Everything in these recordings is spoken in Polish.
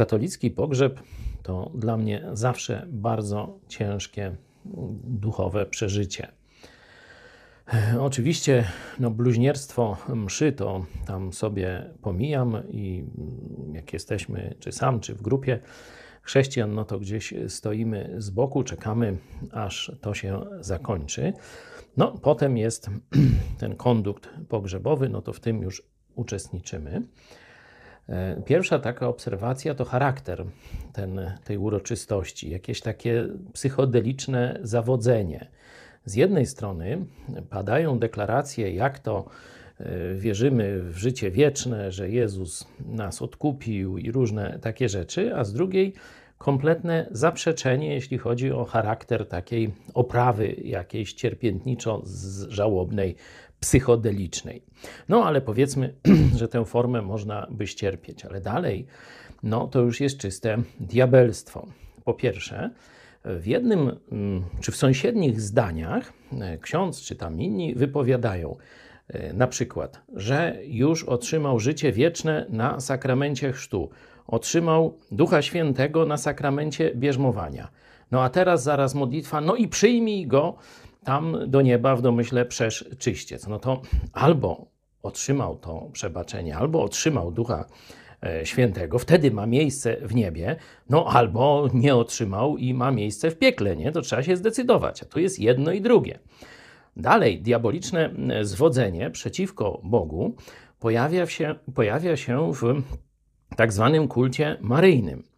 Katolicki pogrzeb to dla mnie zawsze bardzo ciężkie duchowe przeżycie. Oczywiście no, bluźnierstwo mszy to tam sobie pomijam i jak jesteśmy czy sam, czy w grupie chrześcijan, no to gdzieś stoimy z boku, czekamy aż to się zakończy. No potem jest ten kondukt pogrzebowy, no to w tym już uczestniczymy. E, pierwsza taka obserwacja to charakter ten, tej uroczystości, jakieś takie psychodeliczne zawodzenie. Z jednej strony padają deklaracje, jak to e, wierzymy w życie wieczne, że Jezus nas odkupił i różne takie rzeczy, a z drugiej kompletne zaprzeczenie, jeśli chodzi o charakter takiej oprawy jakiejś cierpiętniczo-żałobnej, psychodelicznej. No ale powiedzmy, że tę formę można by ścierpieć, ale dalej, no to już jest czyste diabelstwo. Po pierwsze, w jednym mm, czy w sąsiednich zdaniach e, ksiądz czy tam inni wypowiadają e, na przykład, że już otrzymał życie wieczne na sakramencie chrztu, otrzymał Ducha Świętego na sakramencie bierzmowania. No a teraz zaraz modlitwa, no i przyjmij go tam do nieba w domyśle przesz czyściec. No to albo otrzymał to przebaczenie, albo otrzymał Ducha e, Świętego, wtedy ma miejsce w niebie, no albo nie otrzymał i ma miejsce w piekle, nie? To trzeba się zdecydować, a tu jest jedno i drugie. Dalej, diaboliczne e, zwodzenie przeciwko Bogu pojawia się, pojawia się w tak zwanym kulcie maryjnym.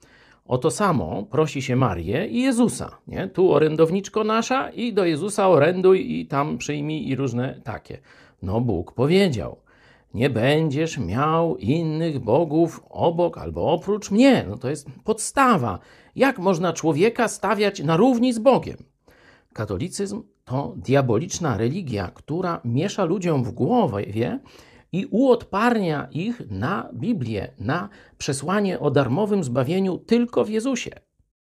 O to samo prosi się Marię i Jezusa. Nie? Tu orędowniczko nasza i do Jezusa oręduj i tam przyjmij i różne takie. No Bóg powiedział, nie będziesz miał innych bogów obok albo oprócz mnie. No to jest podstawa. Jak można człowieka stawiać na równi z Bogiem? Katolicyzm to diaboliczna religia, która miesza ludziom w głowie i uodparnia ich na Biblię, na przesłanie o darmowym zbawieniu tylko w Jezusie.